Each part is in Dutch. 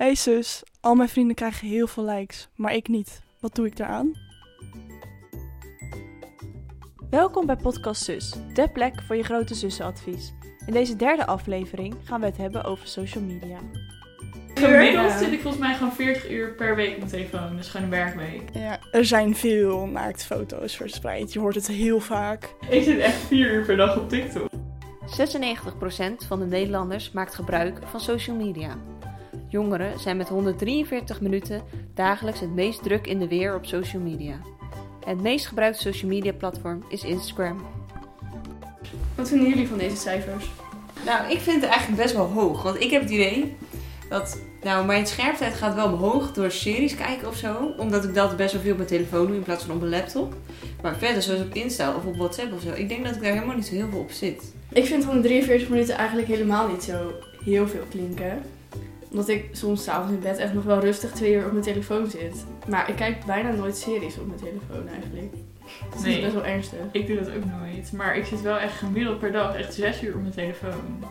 Hey zus, al mijn vrienden krijgen heel veel likes, maar ik niet. Wat doe ik daaraan? Welkom bij Podcast Zus, de plek voor je grote zussenadvies. In deze derde aflevering gaan we het hebben over social media. Gemiddeld zit ik volgens mij gewoon 40 uur per week op mijn telefoon. Dus gewoon een werkweek. Ja, er zijn veel naaktfoto's verspreid. Je hoort het heel vaak. Ik zit echt 4 uur per dag op TikTok. 96% van de Nederlanders maakt gebruik van social media. Jongeren zijn met 143 minuten dagelijks het meest druk in de weer op social media. Het meest gebruikte social media platform is Instagram. Wat vinden jullie van deze cijfers? Nou, ik vind het eigenlijk best wel hoog. Want ik heb het idee dat nou, mijn scherptijd gaat wel omhoog door series kijken of zo. Omdat ik dat best wel veel op mijn telefoon doe in plaats van op mijn laptop. Maar verder, zoals op Insta of op WhatsApp of zo, ik denk dat ik daar helemaal niet zo heel veel op zit. Ik vind van de 43 minuten eigenlijk helemaal niet zo heel veel klinken. Omdat ik soms s'avonds in bed echt nog wel rustig twee uur op mijn telefoon zit. Maar ik kijk bijna nooit series op mijn telefoon eigenlijk. Dus dat is Nee. best wel ernstig. Ik doe dat ook nooit. Maar ik zit wel echt gemiddeld per dag echt 6 uur op mijn telefoon.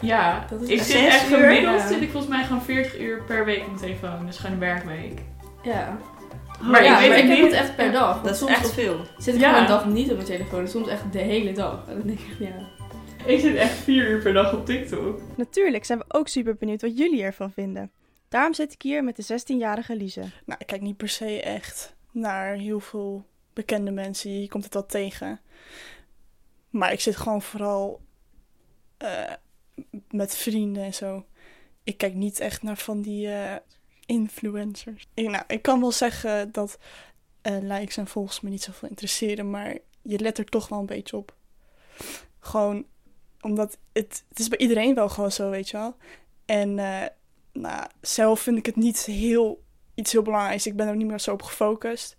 Ja, Dat is ik echt zit zes echt uur? gemiddeld Ja. zit ik volgens mij gewoon 40 uur per week op mijn telefoon. Dus gewoon een werkweek. Ja. Maar ja, ik weet maar ik heb het echt per dag. Dat is soms echt veel. zit ik Ja. gewoon een dag niet op mijn telefoon. Soms echt de hele dag. En dan denk ik, ja. Ik zit echt 4 uur per dag op TikTok. Natuurlijk zijn we ook super benieuwd wat jullie ervan vinden. Daarom zit ik hier met de 16-jarige Lise. Nou, ik kijk niet per se echt naar heel veel bekende mensen. Je komt het wel tegen. Maar ik zit gewoon vooral eh, met vrienden en zo. Ik kijk niet echt naar van die eh, influencers. Ik, nou, ik kan wel zeggen dat eh, likes en volgers me niet zoveel interesseren. Maar je let er toch wel een beetje op. Gewoon omdat het, het is bij iedereen wel gewoon zo, weet je wel. En eh, nou, zelf vind ik het niet heel, iets heel belangrijks. Ik ben er niet meer zo op gefocust.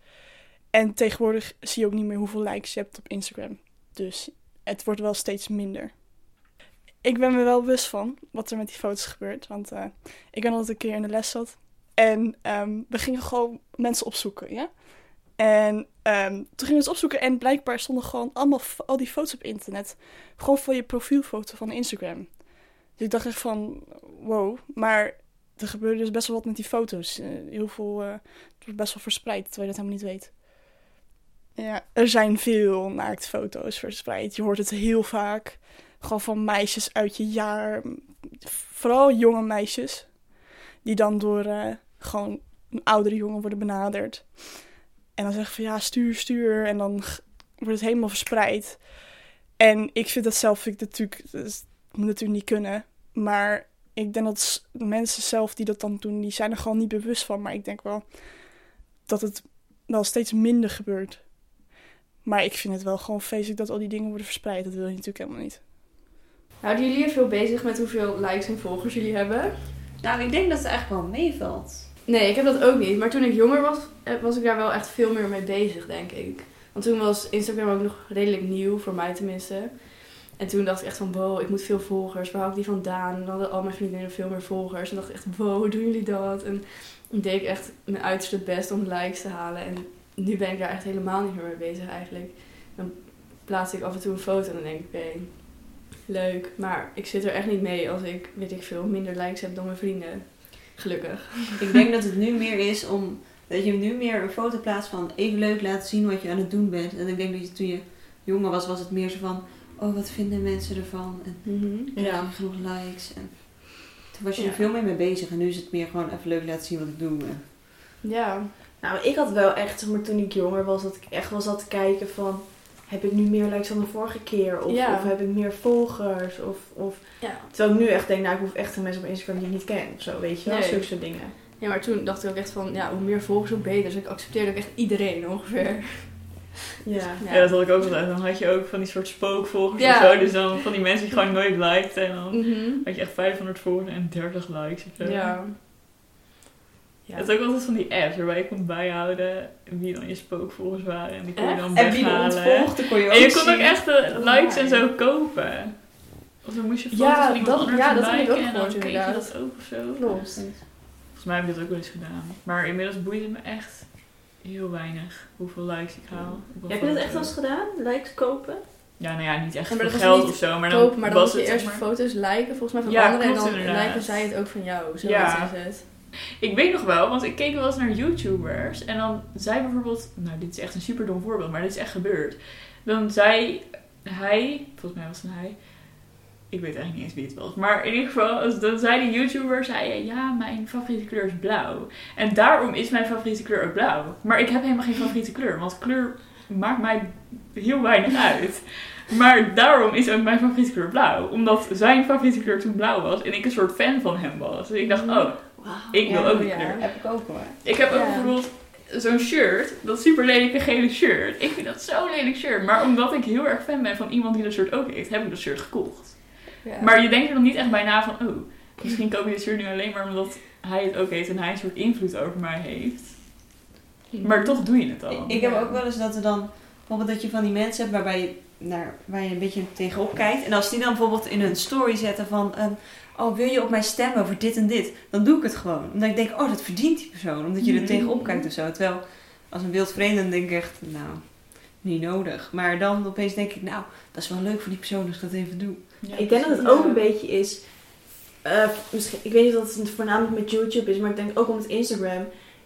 En tegenwoordig zie je ook niet meer hoeveel likes je hebt op Instagram. Dus het wordt wel steeds minder. Ik ben me wel bewust van wat er met die foto's gebeurt. Want eh, ik ben altijd een keer in de les zat. En ehm, we gingen gewoon mensen opzoeken, ja. En ehm, toen gingen we ze opzoeken en blijkbaar stonden gewoon allemaal al die foto's op internet. Gewoon voor je profielfoto van Instagram. Dus ik dacht echt van, wow. Maar er gebeurde dus best wel wat met die foto's. Eh, heel veel, eh, het wordt best wel verspreid, terwijl je dat helemaal niet weet. Ja, er zijn veel naaktfoto's verspreid. Je hoort het heel vaak. Gewoon van meisjes uit je jaar. Vooral jonge meisjes. Die dan door eh, gewoon een oudere jongen worden benaderd. En dan zeggen van ja, stuur, stuur. En dan wordt het helemaal verspreid. En ik vind dat zelf vind ik natuurlijk, dat moet natuurlijk niet kunnen. Maar ik denk dat mensen zelf die dat dan doen, die zijn er gewoon niet bewust van. Maar ik denk wel dat het wel steeds minder gebeurt. Maar ik vind het wel gewoon feestelijk dat al die dingen worden verspreid. Dat wil je natuurlijk helemaal niet. Houden jullie er veel bezig met hoeveel likes en volgers jullie hebben? Nou, ik denk dat het eigenlijk wel meevalt. Nee, ik heb dat ook niet. Maar toen ik jonger was, eh, was ik daar wel echt veel meer mee bezig, denk ik. Want toen was Instagram ook nog redelijk nieuw, voor mij tenminste. En toen dacht ik echt van, wow, ik moet veel volgers. Waar hou ik die vandaan? En dan hadden al mijn vriendinnen veel meer volgers. En dacht ik echt, wow, doen jullie dat? En ik deed echt mijn uiterste best om likes te halen. En nu ben ik daar echt helemaal niet meer mee bezig eigenlijk. Dan plaats ik af en toe een foto en dan denk ik, oké, leuk. Maar ik zit er echt niet mee als ik, weet ik veel, minder likes heb dan mijn vrienden. Gelukkig. Ik denk dat het nu meer is om dat je nu meer een foto plaatst van even leuk laten zien wat je aan het doen bent. En ik denk dat je toen je jonger was, was het meer zo van, oh wat vinden mensen ervan? En krijg je Ja. genoeg likes? En toen was je Ja. er veel meer mee bezig. En nu is het meer gewoon even leuk laten zien wat ik doe. En Ja. Nou, ik had wel echt, zeg maar, toen ik jonger was, dat ik echt wel zat te kijken van... Heb ik nu meer likes dan de vorige keer? Of, Ja. of heb ik meer volgers? Of, of... Ja. Terwijl ik nu echt denk, nou, ik hoef echt geen mensen op Instagram die ik niet ken. Of zo, weet je wel? Nee. Zulke soort dingen. Ja, maar toen dacht ik ook echt van, ja, hoe meer volgers, hoe beter. Dus ik accepteerde ook echt iedereen ongeveer. Ja. Ja. dat had ik ook altijd. Dan had je ook van die soort spookvolgers Ja. of zo. Dus dan van die mensen die gewoon nooit liked. En dan Mhm. had je echt 500 volgers en 30 likes of zo. Ja. Ja. Het is ook altijd van die apps waarbij je kon bijhouden wie dan je spookvolgers waren. En die kon je dan En wie je weghalen. ontvolgde kon je ook En je kon zien. ook echt de likes en Oh, zo kopen. Of dan moest je foto's Ja, van iemand dat- anders ja, dat heb ik ook en dan kreeg je inderdaad. dat ook of zo. Klopt. Volgens mij heb ik dat ook wel eens gedaan. Maar inmiddels boeit het me echt heel weinig hoeveel likes ik haal. Heb je dat echt wel eens gedaan? Likes kopen? ja, nou ja, niet echt voor geld of zo. Maar dan maar dan was moet je het, eerst maar- foto's liken volgens mij van Ja, anderen. En dan inderdaad. liken zij het ook van jou. Zo Ja. is het. Ik weet nog wel, want ik keek wel eens naar YouTubers. En dan zei bijvoorbeeld... Nou, dit is echt een super dom voorbeeld, maar dit is echt gebeurd. Dan zei hij... Volgens mij was het een hij. Ik weet eigenlijk niet eens wie het was. Maar in ieder geval, als- dan zei die YouTuber... Zei, ja, mijn favoriete kleur is blauw. En daarom is mijn favoriete kleur ook blauw. Maar ik heb helemaal geen favoriete kleur. Want kleur maakt mij heel weinig uit. Maar daarom is ook mijn favoriete kleur blauw. Omdat zijn favoriete kleur toen blauw was. En ik een soort fan van hem was. Dus ik dacht, oh, ik wil Ja, ook die ja. kleur. Heb ik ook hoor. Ik heb ook bijvoorbeeld zo'n shirt, dat super lelijke gele shirt. Ik vind dat zo'n lelijk shirt. Maar omdat ik heel erg fan ben van iemand die dat shirt ook heeft, heb ik dat shirt gekocht. Ja. Maar je denkt er dan niet echt bij na van, oh, misschien koop je dit shirt nu alleen maar omdat hij het ook heeft en hij een soort invloed over mij heeft. Maar toch doe je het dan. Ik, ik heb ook wel eens dat er dan, bijvoorbeeld dat je van die mensen hebt waarbij je, naar, waar je een beetje tegenop kijkt. En als die dan bijvoorbeeld in een story zetten van, ehm, oh wil je op mij stemmen voor dit en dit? Dan doe ik het gewoon. Omdat ik denk, oh dat verdient die persoon. Omdat je er Mhm. tegenop kijkt of zo. Terwijl als een wild vreemde dan denk ik echt, nou, niet nodig. Maar dan opeens denk ik, nou, dat is wel leuk voor die persoon als ik dat even doe. Ja, ik denk dat het ook een beetje is. eh, misschien, ik weet niet of het voornamelijk met YouTube is, maar ik denk ook om het Instagram.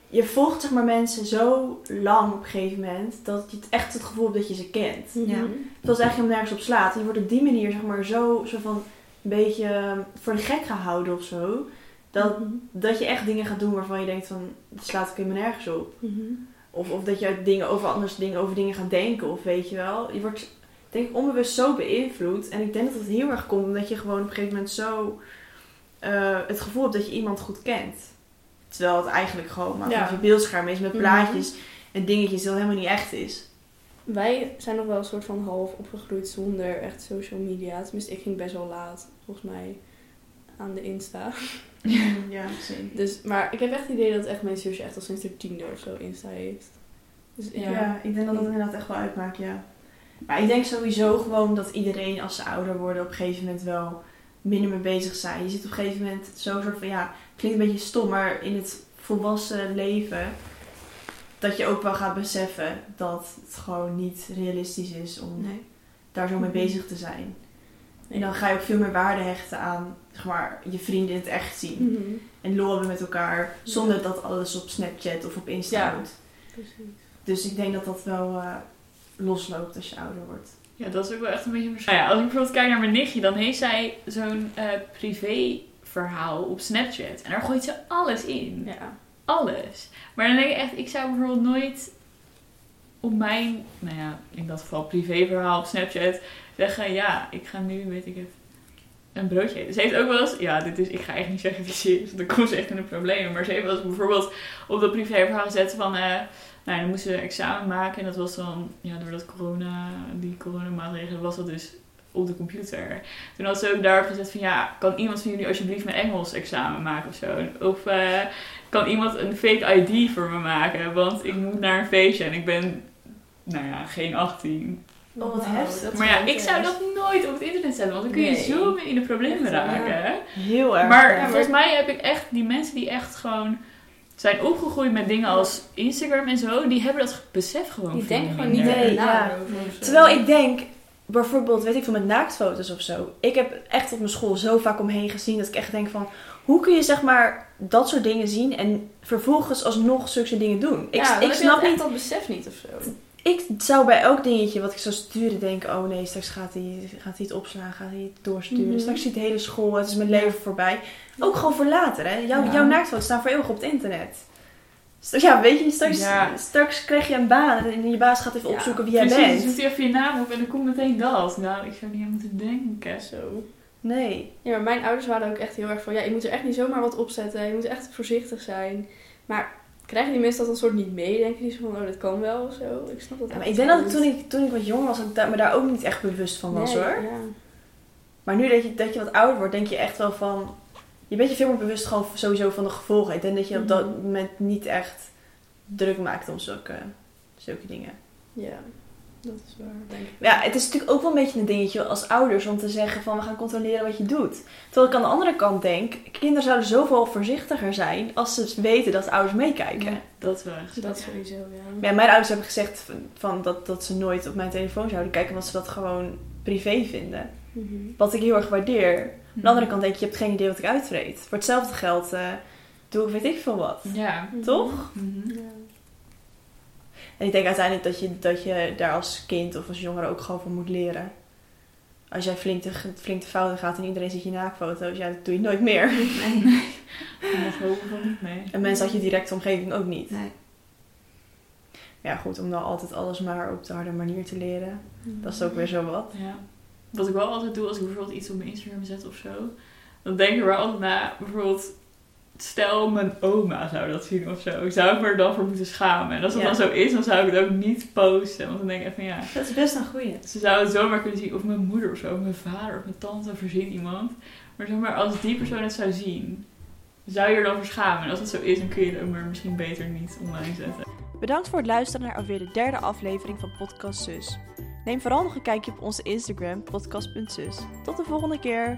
Je volgt zeg maar mensen zo lang op een gegeven moment dat je het echt het gevoel hebt dat je ze kent. Mhm. Ja. Terwijl ze eigenlijk helemaal nergens op slaat. En je wordt op die manier zeg maar zo, zo van een beetje eh, voor de gek gehouden of zo. Dat, Mhm. dat je echt dingen gaat doen waarvan je denkt van, het slaat ook helemaal nergens op. Mhm. Of, of dat je uit dingen over anders dingen, over dingen gaat denken. Of weet je wel. Je wordt denk ik onbewust zo beïnvloed. En ik denk dat het heel erg komt omdat je gewoon op een gegeven moment zo eh, het gevoel hebt dat je iemand goed kent. Terwijl het eigenlijk gewoon maar Ja. je beeldscherm is met Mhm. plaatjes en dingetjes dat helemaal niet echt is. Wij zijn nog wel een soort van half opgegroeid zonder echt social media. Tenminste, ik ging best wel laat, volgens mij, aan de Insta. ja, misschien. Dus, maar ik heb echt het idee dat echt mijn zusje echt al sinds de tiende of zo Insta heeft. Dus ja. Ja. ik denk dat dat inderdaad echt wel uitmaakt, ja. Maar ik denk sowieso gewoon dat iedereen als ze ouder worden op een gegeven moment wel minder mee bezig zijn. Je zit op een gegeven moment zo soort van, ja, klinkt een beetje stom, maar in het volwassen leven dat je ook wel gaat beseffen dat het gewoon niet realistisch is om Nee. daar zo mee Mhm. bezig te zijn. En dan ga je ook veel meer waarde hechten aan zeg maar, je vrienden in het echt zien. Mhm. En lol hebben met elkaar, zonder dat alles op Snapchat of op Insta Ja. moet. Precies. Dus ik denk dat dat wel eh, losloopt als je ouder wordt. Ja, dat is ook wel echt een beetje een verschil. Nou ja, als ik bijvoorbeeld kijk naar mijn nichtje, dan heeft zij zo'n eh, privé verhaal op Snapchat. En daar gooit ze alles in. Ja. Alles. Maar dan denk ik echt, ik zou bijvoorbeeld nooit op mijn, nou ja, in dat geval privéverhaal op Snapchat zeggen, ja, ik ga nu, weet ik het, een broodje eten. Ze heeft ook wel eens, ja, dit is, ik ga echt niet zeggen wie want dan komt ze echt in de problemen. Maar ze heeft wel eens bijvoorbeeld op dat privéverhaal gezet van, eh, nou, dan moesten ze examen maken en dat was dan, ja, door dat corona, die coronamaatregelen was dat dus op de computer. Toen had ze ook daarop gezet van, ja, kan iemand van jullie alsjeblieft mijn Engels examen maken of zo? Of eh, kan iemand een fake ID voor me maken? Want ik moet naar een feestje en ik ben, nou ja, geen 18. Oh, wat heftig. Maar ja, ik zou dat nooit op het internet zetten, want dan kun je Nee. zo mee in de problemen Echt raken. Heel erg. Maar ja. volgens mij heb ik echt die mensen die echt gewoon zijn opgegroeid met dingen als Instagram en zo, die hebben dat besef gewoon Die denken gewoon niet na ja. zo. Terwijl ik denk, bijvoorbeeld, weet ik veel, met naaktfoto's of zo. Ik heb echt op mijn school zo vaak omheen gezien dat ik echt denk van... Hoe kun je zeg maar dat soort dingen zien en vervolgens alsnog zulke dingen doen? Ik, ja, ik snap niet... dat besef niet of zo. Ik zou bij elk dingetje wat ik zou sturen denken... Oh nee, straks gaat hij, gaat hij het opslaan, gaat hij het doorsturen. Mhm. Straks ziet de hele school, het is mijn leven voorbij. Ook gewoon voor later, hè. Jouw, Ja. jouw naaktfoto's staan voor eeuwig op het internet. Ja, weet je, straks, Ja. straks krijg je een baan en je baas gaat even Ja, opzoeken wie jij Precies, bent. zoekt hij even je naam op en dan komt meteen dat. Nou, ik zou niet aan moeten denken. Zo. Nee. Ja, maar mijn ouders waren ook echt heel erg van... Ja, je moet er echt niet zomaar wat opzetten. Je moet echt voorzichtig zijn. Maar krijgen die mensen dat dan soort niet mee? Denken die zo van... Oh, dat kan wel of zo? Ik snap dat Ja, maar ik denk dat ik, niet. toen ik toen ik wat jonger was, dat ik me daar ook niet echt bewust van was Nee, hoor. Ja. Maar nu dat je, dat je wat ouder wordt, denk je echt wel van... Je bent je veel meer bewust gewoon sowieso van de gevolgen. Ik denk dat je op dat Mhm. moment niet echt druk maakt om zulke, zulke dingen. ja. Dat is waar, denk ik. Ja, het is natuurlijk ook wel een beetje een dingetje als ouders om te zeggen van we gaan controleren wat je doet. Terwijl ik aan de andere kant denk, kinderen zouden zoveel voorzichtiger zijn als ze weten dat ouders meekijken. Ja, dat is wel echt. Dat sowieso, ja. Ja, mijn ouders hebben gezegd van, van dat, dat ze nooit op mijn telefoon zouden kijken, omdat ze dat gewoon privé vinden. Mhm. Wat ik heel erg waardeer. Aan de andere kant denk je, je hebt geen idee wat ik uitvreet. Voor hetzelfde geld eh, doe ik weet ik veel wat. Ja. Toch? Mhm. Ja. En ik denk uiteindelijk dat je, dat je daar als kind of als jongere ook gewoon van moet leren. Als jij flink te, flink te fouten gaat en iedereen ziet je naakfoto's, ja, dat doe je nooit meer. Mag hopen van niet, nee. En mensen uit je directe omgeving ook niet. Nee. Ja, goed, om dan altijd alles maar op de harde manier te leren. Dat is ook weer zo wat. Ja. Wat ik wel altijd doe als ik bijvoorbeeld iets op mijn Instagram zet of zo, dan denk ik er wel altijd na, bijvoorbeeld, stel mijn oma zou dat zien of zo, zou ik me er dan voor moeten schamen? En als dat Ja. dan zo is, dan zou ik het ook niet posten, want dan denk ik echt van ja, Dat is best een goeie. ze zou het zomaar kunnen zien, of mijn moeder of zo, of mijn vader of mijn tante of verzin iemand. Maar zeg maar, als die persoon het zou zien, zou je er dan voor schamen? En als het zo is, dan kun je het ook maar misschien beter niet online zetten. Bedankt voor het luisteren naar alweer de derde aflevering van Podcast Zus. Neem vooral nog een kijkje op onze Instagram, podcast.zus. Tot de volgende keer!